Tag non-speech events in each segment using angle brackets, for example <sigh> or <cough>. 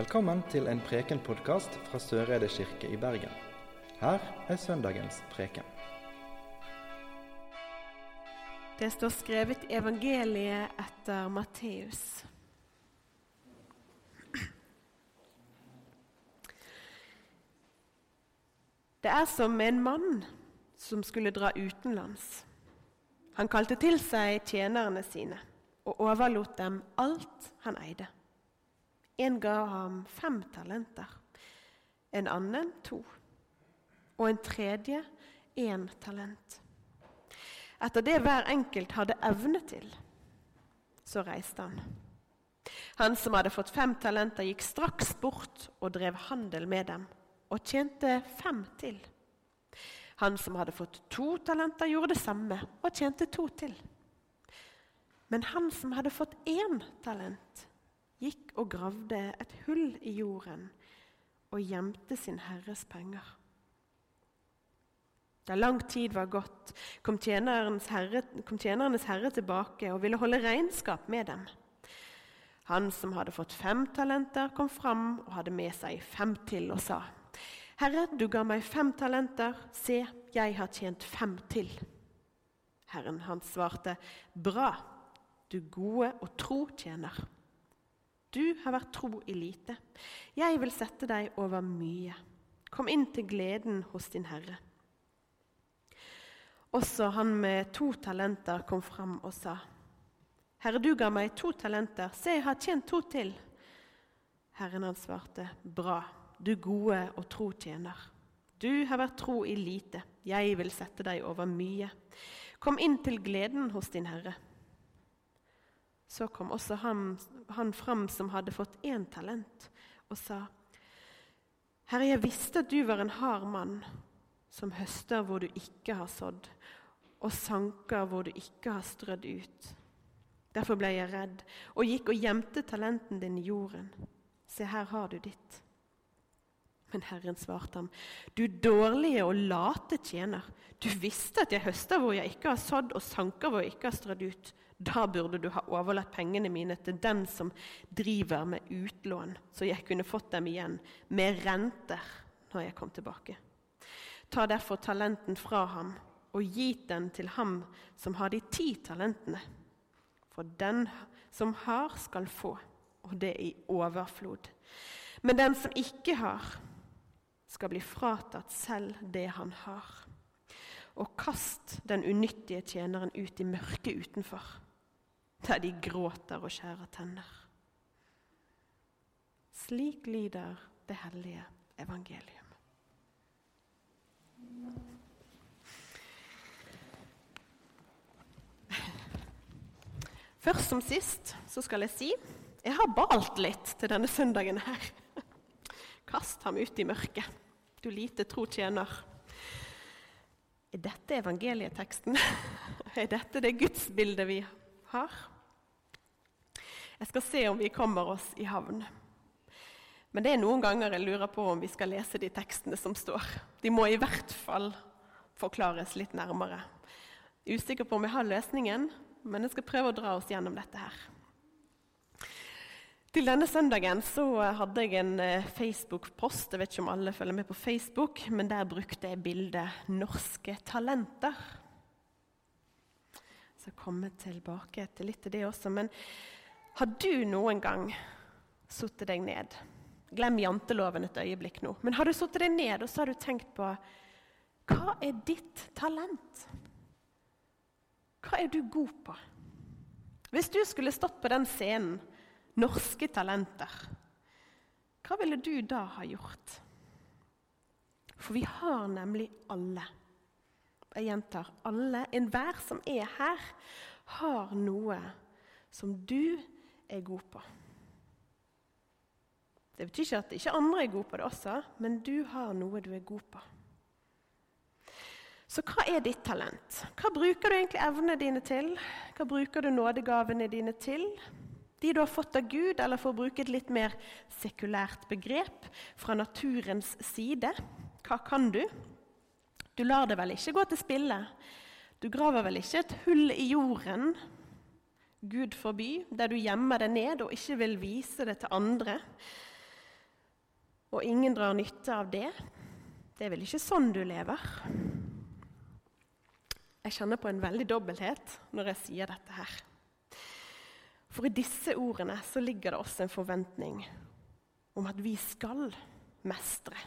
Velkommen til en Preken-podkast fra Søreide kirke i Bergen. Her er søndagens preken. Det står skrevet evangeliet etter Matteus. Det er som en mann som skulle dra utenlands. Han kalte til seg tjenerne sine og overlot dem alt han eide. En ga ham fem talenter, en annen to, og en tredje én talent. Etter det hver enkelt hadde evne til, så reiste han. Han som hadde fått fem talenter, gikk straks bort og drev handel med dem, og tjente fem til. Han som hadde fått to talenter, gjorde det samme og tjente to til. Men han som hadde fått én talent, gikk og gravde et hull i jorden og gjemte sin herres penger. Da lang tid var gått, kom tjenernes, herre, kom tjenernes herre tilbake og ville holde regnskap med dem. Han som hadde fått fem talenter, kom fram og hadde med seg fem til og sa:" Herre, du ga meg fem talenter. Se, jeg har tjent fem til. Herren hans svarte, Bra, du gode og tro tjener. Du har vært tro i lite. Jeg vil sette deg over mye. Kom inn til gleden hos din herre. Også han med to talenter kom fram og sa, Herre, du ga meg to talenter. Se, jeg har tjent to til. Herren hans svarte, Bra, du gode og tro tjener. Du har vært tro i lite. Jeg vil sette deg over mye. Kom inn til gleden hos din herre. Så kom også han, han fram som hadde fått én talent, og sa, Herre, jeg visste at du var en hard mann, som høster hvor du ikke har sådd, og sanker hvor du ikke har strødd ut. Derfor ble jeg redd og gikk og gjemte talenten din i jorden. Se, her har du ditt. Men Herren svarte ham, du dårlige og late tjener. Du visste at jeg høster hvor jeg ikke har sådd, og sanker hvor jeg ikke har strødd ut. Da burde du ha overlatt pengene mine til den som driver med utlån, så jeg kunne fått dem igjen med renter når jeg kom tilbake. Ta derfor talenten fra ham og gi den til ham som har de ti talentene. For den som har, skal få, og det i overflod. Men den som ikke har, skal bli fratatt selv det han har. Og kast den unyttige tjeneren ut i mørket utenfor, der de gråter og skjærer tenner. Slik lyder det hellige evangelium. Først som sist så skal jeg si jeg har balt litt til denne søndagen her. Kast ham ut i mørket, du lite tro tjener. Er dette evangelieteksten? Er dette det gudsbildet vi har? Jeg skal se om vi kommer oss i havn. Men det er noen ganger jeg lurer på om vi skal lese de tekstene som står. De må i hvert fall forklares litt nærmere. Usikker på om jeg har løsningen, men jeg skal prøve å dra oss gjennom dette her. Til denne søndagen så hadde jeg en eh, Facebook-post. Jeg vet ikke om alle følger med på Facebook, men der brukte jeg bildet 'Norske talenter'. Så komme tilbake til litt til det også. Men har du noen gang satt deg ned Glem janteloven et øyeblikk nå. Men har du satt deg ned og så har du tenkt på hva er ditt talent? Hva er du god på? Hvis du skulle stått på den scenen, Norske talenter, hva ville du da ha gjort? For vi har nemlig alle. Jeg gjentar alle. Enhver som er her, har noe som du er god på. Det betyr ikke at ikke andre er gode på det også, men du har noe du er god på. Så hva er ditt talent? Hva bruker du egentlig evnene dine til? Hva bruker du nådegavene dine til? De du har fått av Gud, eller for å bruke et litt mer sekulært begrep, fra naturens side. Hva kan du? Du lar det vel ikke gå til spille? Du graver vel ikke et hull i jorden, Gud forby, der du gjemmer det ned og ikke vil vise det til andre? og ingen drar nytte av det. Det er vel ikke sånn du lever? Jeg kjenner på en veldig dobbelthet når jeg sier dette her. For i disse ordene så ligger det også en forventning om at vi skal mestre.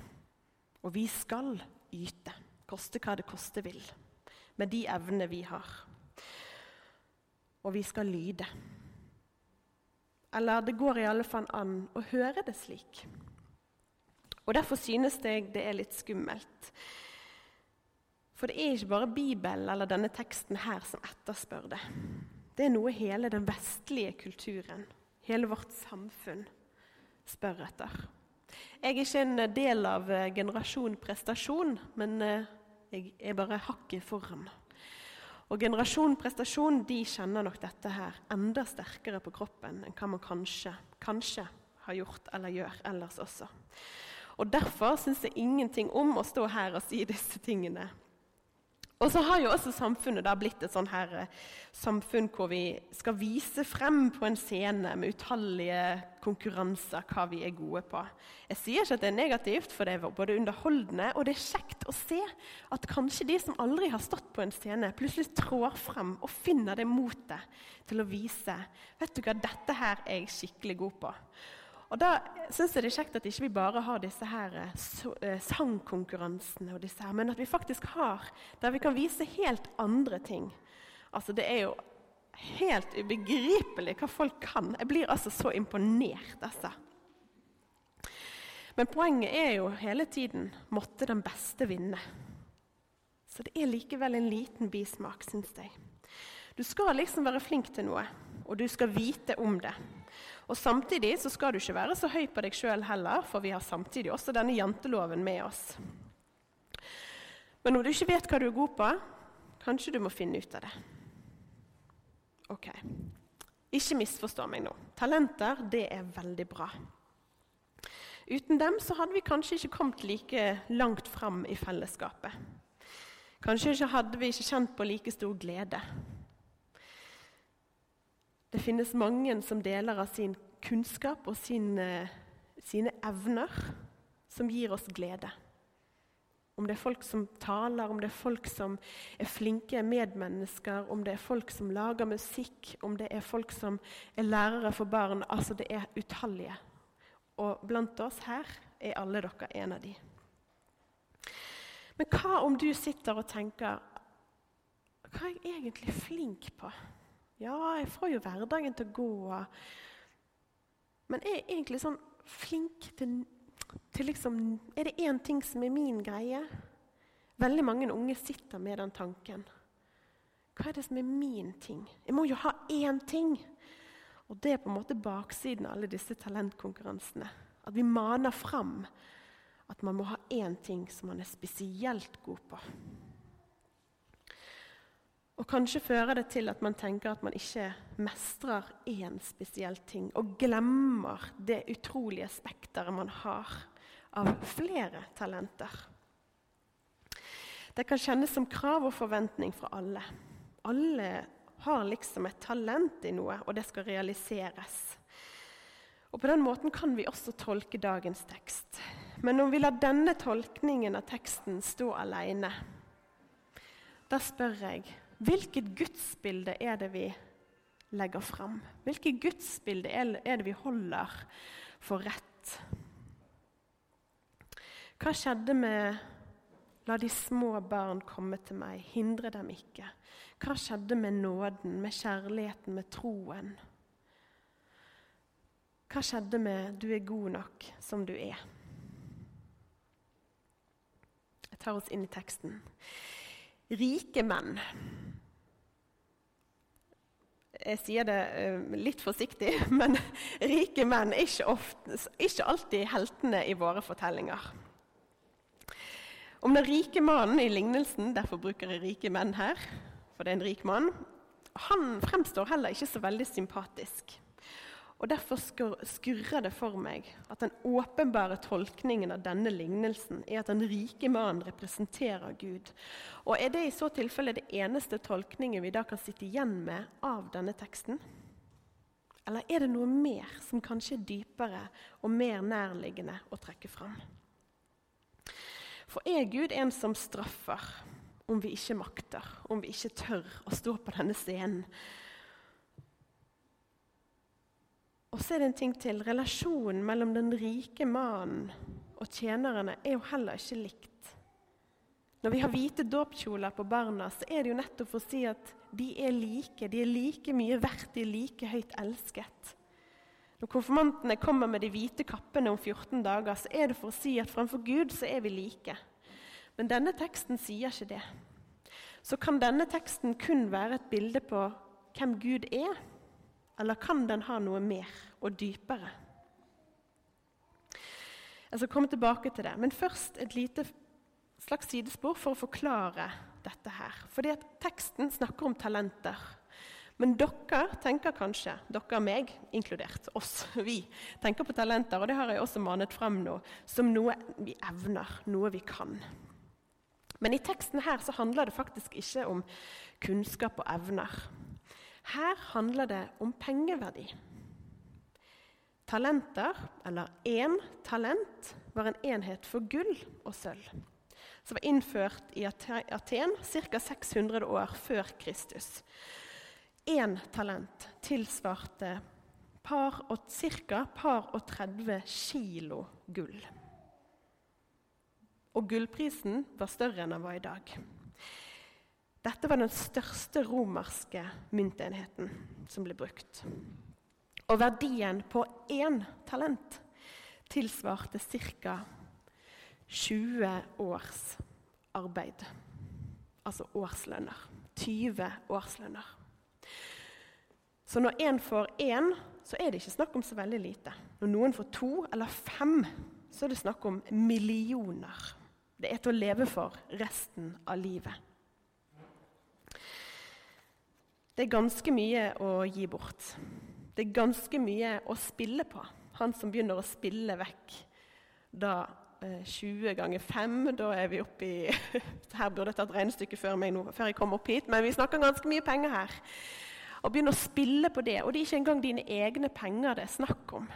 Og vi skal yte, koste hva det koste vil, med de evnene vi har. Og vi skal lyde. Eller det går i alle fall an å høre det slik. Og Derfor synes jeg det er litt skummelt. For det er ikke bare Bibelen eller denne teksten her som etterspør det. Det er noe hele den vestlige kulturen, hele vårt samfunn, spør etter. Jeg er ikke en del av eh, generasjon prestasjon, men eh, jeg er bare hakket foran. Og Generasjon prestasjon de kjenner nok dette her enda sterkere på kroppen enn hva man kanskje, kanskje har gjort eller gjør ellers også. Og Derfor syns jeg ingenting om å stå her og si disse tingene og så har jo også samfunnet da blitt et sånn her eh, samfunn hvor vi skal vise frem på en scene med utallige konkurranser hva vi er gode på. Jeg sier ikke at det er negativt, for det er både underholdende og det er kjekt å se at kanskje de som aldri har stått på en scene, plutselig trår frem og finner det motet til å vise vet du hva, dette her er jeg skikkelig god på. Og Da syns jeg det er kjekt at ikke vi bare har disse her uh, sangkonkurransene, og disse her, men at vi faktisk har der vi kan vise helt andre ting. Altså Det er jo helt ubegripelig hva folk kan. Jeg blir altså så imponert. altså. Men poenget er jo hele tiden måtte den beste vinne. Så det er likevel en liten bismak, syns jeg. Du skal liksom være flink til noe, og du skal vite om det. Og Samtidig så skal du ikke være så høy på deg sjøl heller, for vi har samtidig også denne janteloven med oss. Men når du ikke vet hva du er god på, kanskje du må finne ut av det. Ok. Ikke misforstå meg nå. Talenter, det er veldig bra. Uten dem så hadde vi kanskje ikke kommet like langt fram i fellesskapet. Kanskje hadde vi ikke kjent på like stor glede. Det finnes mange som deler av sin kunnskap og sine, sine evner, som gir oss glede. Om det er folk som taler, om det er folk som er flinke medmennesker, om det er folk som lager musikk, om det er folk som er lærere for barn. Altså, det er utallige. Og blant oss her er alle dere en av de. Men hva om du sitter og tenker Hva er jeg egentlig flink på? Ja, jeg får jo hverdagen til å gå. Men er jeg egentlig sånn flink til, til liksom Er det én ting som er min greie? Veldig mange unge sitter med den tanken. Hva er det som er min ting? Jeg må jo ha én ting. Og det er på en måte baksiden av alle disse talentkonkurransene. At vi maner fram at man må ha én ting som man er spesielt god på. Og kanskje fører det til at man tenker at man ikke mestrer én spesiell ting, og glemmer det utrolige spekteret man har av flere talenter. Det kan kjennes som krav og forventning fra alle. Alle har liksom et talent i noe, og det skal realiseres. Og På den måten kan vi også tolke dagens tekst. Men om vi lar denne tolkningen av teksten stå alene, da spør jeg Hvilket gudsbilde er det vi legger fram? Hvilket gudsbilde er det vi holder for rett? Hva skjedde med 'la de små barn komme til meg', hindre dem ikke? Hva skjedde med nåden, med kjærligheten, med troen? Hva skjedde med 'du er god nok som du er'? Jeg tar oss inn i teksten. Rike menn jeg sier det uh, litt forsiktig, <laughs> men rike menn er ikke, ofte, ikke, alltid heltene i våre fortellinger. Om den rike mannen i lignelsen, derfor bruker jeg rike menn her, for det er en rik mann, han fremstår heller ikke så veldig sympatisk. Og Derfor skurrer det for meg at den åpenbare tolkningen av denne lignelsen er at den rike mannen representerer Gud. Og Er det i så tilfelle det eneste tolkningen vi da kan sitte igjen med av denne teksten? Eller er det noe mer som kanskje er dypere og mer nærliggende å trekke fram? For er Gud en som straffer om vi ikke makter, om vi ikke tør å stå på denne scenen? Og så er det en ting til. Relasjonen mellom den rike mannen og tjenerne er jo heller ikke likt. Når vi har hvite dåpskjoler på barna, så er det jo nettopp for å si at de er like. De er like mye verdt, de er like høyt elsket. Når konfirmantene kommer med de hvite kappene om 14 dager, så er det for å si at framfor Gud så er vi like. Men denne teksten sier ikke det. Så kan denne teksten kun være et bilde på hvem Gud er? Eller kan den ha noe mer og dypere? Jeg skal komme tilbake til det, men først et lite slags sidespor for å forklare dette her. Fordi at teksten snakker om talenter. Men dere tenker kanskje, dere og meg inkludert, oss, <laughs> vi, tenker på talenter, og det har jeg også manet frem nå, som noe vi evner, noe vi kan. Men i teksten her så handler det faktisk ikke om kunnskap og evner. Her handler det om pengeverdi. Talenter, eller én talent, var en enhet for gull og sølv som var innført i Aten ca. 600 år før Kristus. Én talent tilsvarte par og, ca. par og 30 kilo gull. Og gullprisen var større enn den var i dag. Dette var den største romerske myntenheten som ble brukt. Og verdien på én talent tilsvarte ca. 20 års arbeid. Altså årslønner. 20 årslønner. Så når én får én, så er det ikke snakk om så veldig lite. Når noen får to eller fem, så er det snakk om millioner. Det er til å leve for resten av livet. Det er ganske mye å gi bort. Det er ganske mye å spille på. Han som begynner å spille vekk da 20 eh, ganger 5, da er vi oppe i <laughs> Her burde jeg tatt regnestykket før, før jeg kom opp hit, men vi snakker ganske mye penger her. Og begynne å spille på det. Og det er ikke engang dine egne penger det er snakk om.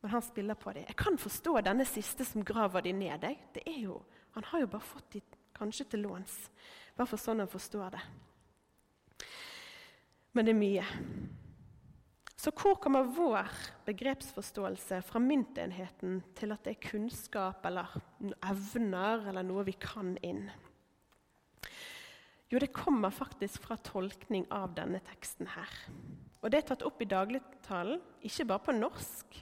Men han spiller på det. Jeg kan forstå denne siste som graver de ned. deg. Det er jo, Han har jo bare fått de kanskje til låns. Bare for sånn han forstår det. Men det er mye. Så hvor kommer vår begrepsforståelse fra myntenheten til at det er kunnskap eller evner eller noe vi kan inn? Jo, det kommer faktisk fra tolkning av denne teksten her. Og det er tatt opp i dagligtalen, ikke bare på norsk,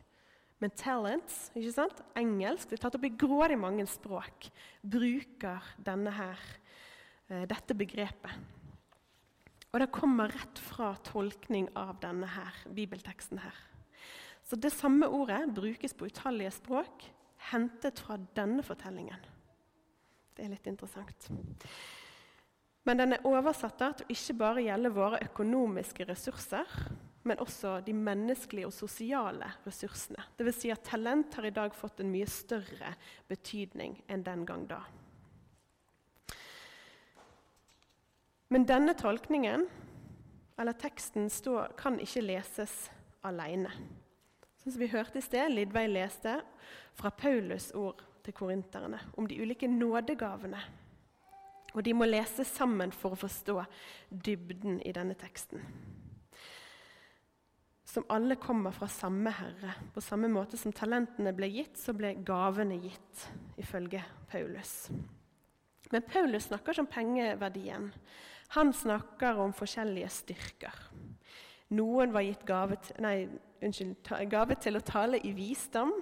men talents, ikke sant? engelsk. Det er tatt opp i grådig mange språk. Bruker denne her, eh, dette begrepet. Og det kommer rett fra tolkning av denne her, bibelteksten her. Så det samme ordet brukes på utallige språk, hentet fra denne fortellingen. Det er litt interessant. Men den er oversatt til å ikke bare gjelde våre økonomiske ressurser, men også de menneskelige og sosiale ressursene. Dvs. Si at talent har i dag fått en mye større betydning enn den gang da. Men denne tolkningen, eller teksten, står, kan ikke leses alene. Sånn som vi hørte i sted, Lidveig leste fra Paulus' ord til korinterne om de ulike nådegavene. Og de må lese sammen for å forstå dybden i denne teksten. Som alle kommer fra samme Herre. På samme måte som talentene ble gitt, så ble gavene gitt, ifølge Paulus. Men Paulus snakker ikke om pengeverdien. Han snakker om forskjellige styrker. Noen var gitt gave til, nei, unnskyld, gave til å tale i visdom,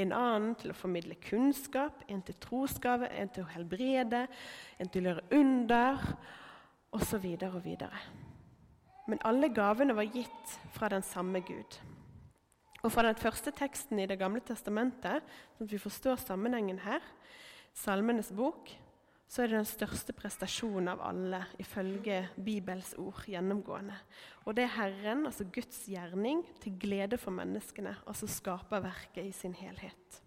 en annen til å formidle kunnskap, en til trosgave, en til å helbrede, en til å gjøre under, osv. videre. Men alle gavene var gitt fra den samme Gud. Og fra den første teksten i Det gamle testamentet, sånn at vi forstår sammenhengen her, Salmenes bok, så er det den største prestasjonen av alle, ifølge Bibels ord gjennomgående. Og det er Herren, altså Guds gjerning, til glede for menneskene, altså skaperverket i sin helhet.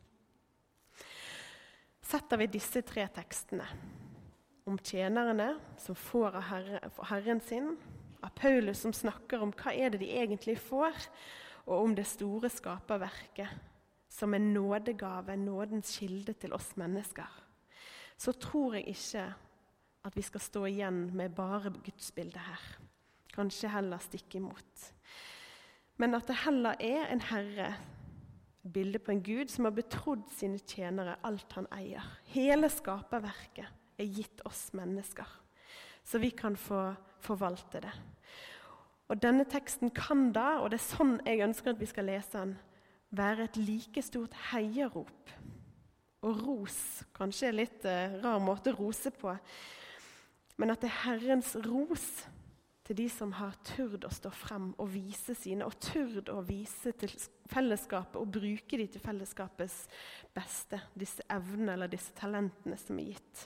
Setter vi disse tre tekstene om tjenerne som får av herre, Herren sin, av Paulus som snakker om hva er det de egentlig får, og om det store skaperverket som en nådegave, nådens kilde til oss mennesker, så tror jeg ikke at vi skal stå igjen med bare gudsbildet her. Kanskje heller stikke imot. Men at det heller er en herre, bilde på en gud som har betrodd sine tjenere alt han eier. Hele skaperverket er gitt oss mennesker, så vi kan få forvalte det. Og Denne teksten kan da, og det er sånn jeg ønsker at vi skal lese den, være et like stort heiarop og ros. Kanskje litt uh, rar måte å rose på, men at det er Herrens ros til de som har turt å stå frem og vise sine, og turt å vise til fellesskapet og bruke de til fellesskapets beste, disse evnene eller disse talentene som er gitt.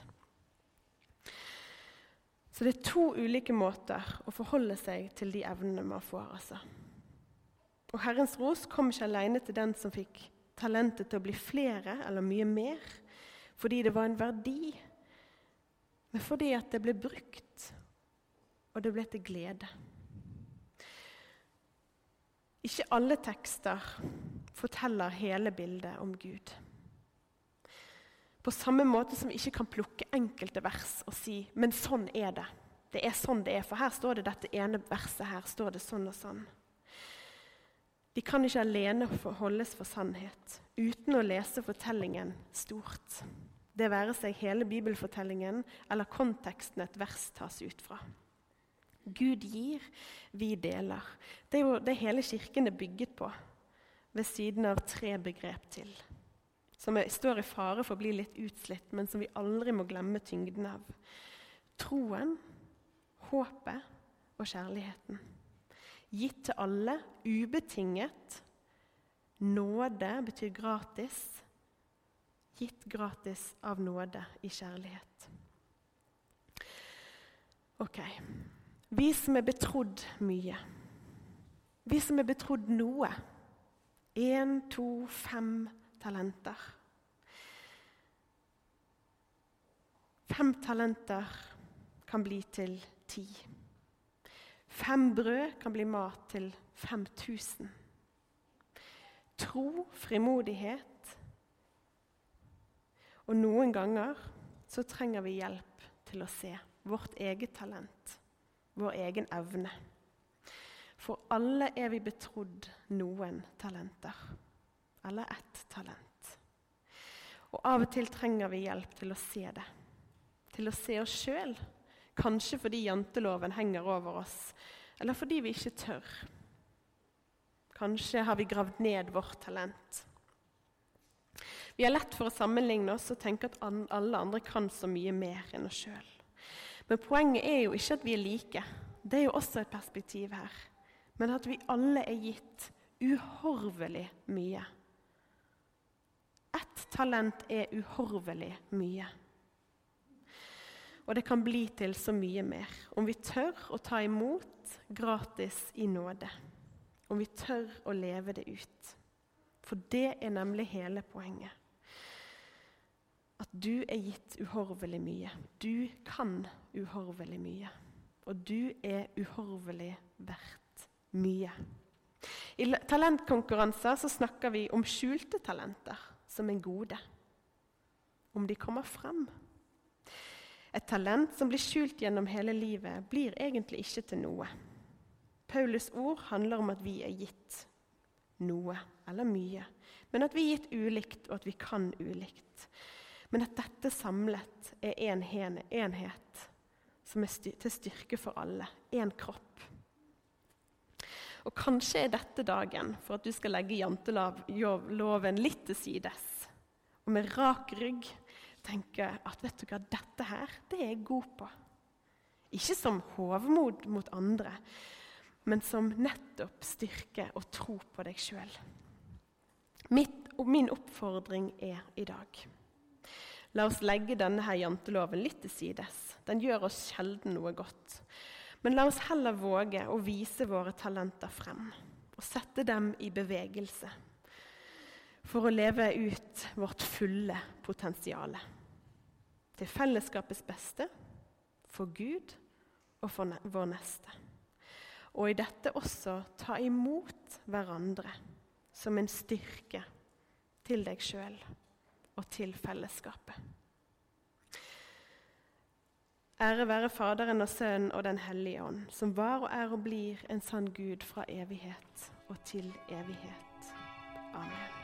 Så det er to ulike måter å forholde seg til de evnene man får. altså. Og Herrens ros kom ikke alene til den som fikk talentet til å bli flere eller mye mer, fordi det var en verdi, men fordi at det ble brukt, og det ble til glede. Ikke alle tekster forteller hele bildet om Gud. På samme måte som vi ikke kan plukke enkelte vers og si 'men sånn er det'. Det er sånn det er, for her står det dette ene verset. her står det sånn og sånn. De kan ikke alene holdes for sannhet uten å lese fortellingen stort. Det være seg hele bibelfortellingen eller konteksten et vers tas ut fra. Gud gir, vi deler. Det er jo det hele Kirken er bygget på, ved siden av tre begrep til som står i fare for å bli litt utslitt, men som vi aldri må glemme tyngden av. Troen, håpet og kjærligheten. Gitt til alle, ubetinget. Nåde betyr gratis. Gitt gratis av nåde i kjærlighet. Ok. Vi som er betrodd mye. Vi som er betrodd noe. Én, to, fem talenter. Fem talenter kan bli til ti. Fem brød kan bli mat til 5000. Tro, frimodighet. Og noen ganger så trenger vi hjelp til å se vårt eget talent, vår egen evne. For alle er vi betrodd noen talenter eller ett talent. Og Av og til trenger vi hjelp til å se det, til å se oss sjøl. Kanskje fordi janteloven henger over oss, eller fordi vi ikke tør. Kanskje har vi gravd ned vårt talent. Vi har lett for å sammenligne oss og tenke at alle andre kan så mye mer enn oss sjøl. Men poenget er jo ikke at vi er like. Det er jo også et perspektiv her. Men at vi alle er gitt uhorvelig mye. Ett talent er uhorvelig mye. Og det kan bli til så mye mer om vi tør å ta imot gratis i nåde. Om vi tør å leve det ut. For det er nemlig hele poenget. At du er gitt uhorvelig mye. Du kan uhorvelig mye. Og du er uhorvelig verdt mye. I talentkonkurranser så snakker vi om skjulte talenter som en gode. Om de kommer frem. Et talent som blir skjult gjennom hele livet, blir egentlig ikke til noe. Paulus ord handler om at vi er gitt noe, eller mye. Men at vi er gitt ulikt, og at vi kan ulikt. Men at dette samlet er en enhet som er til styrke for alle. Én kropp. Og kanskje er dette dagen for at du skal legge janteloven litt til sides. Og med rak rygg tenke at vet du hva, dette her, det er jeg god på. Ikke som hovmod mot andre, men som nettopp styrke og tro på deg sjøl. Min oppfordring er i dag La oss legge denne her janteloven litt til sides. Den gjør oss sjelden noe godt. Men la oss heller våge å vise våre talenter frem og sette dem i bevegelse for å leve ut vårt fulle potensial. Til fellesskapets beste, for Gud og for vår neste. og i dette også ta imot hverandre som en styrke til deg sjøl og til fellesskapet. Ære være Faderen og Sønnen og Den hellige ånd, som var og er og blir en sann Gud fra evighet og til evighet. Amen.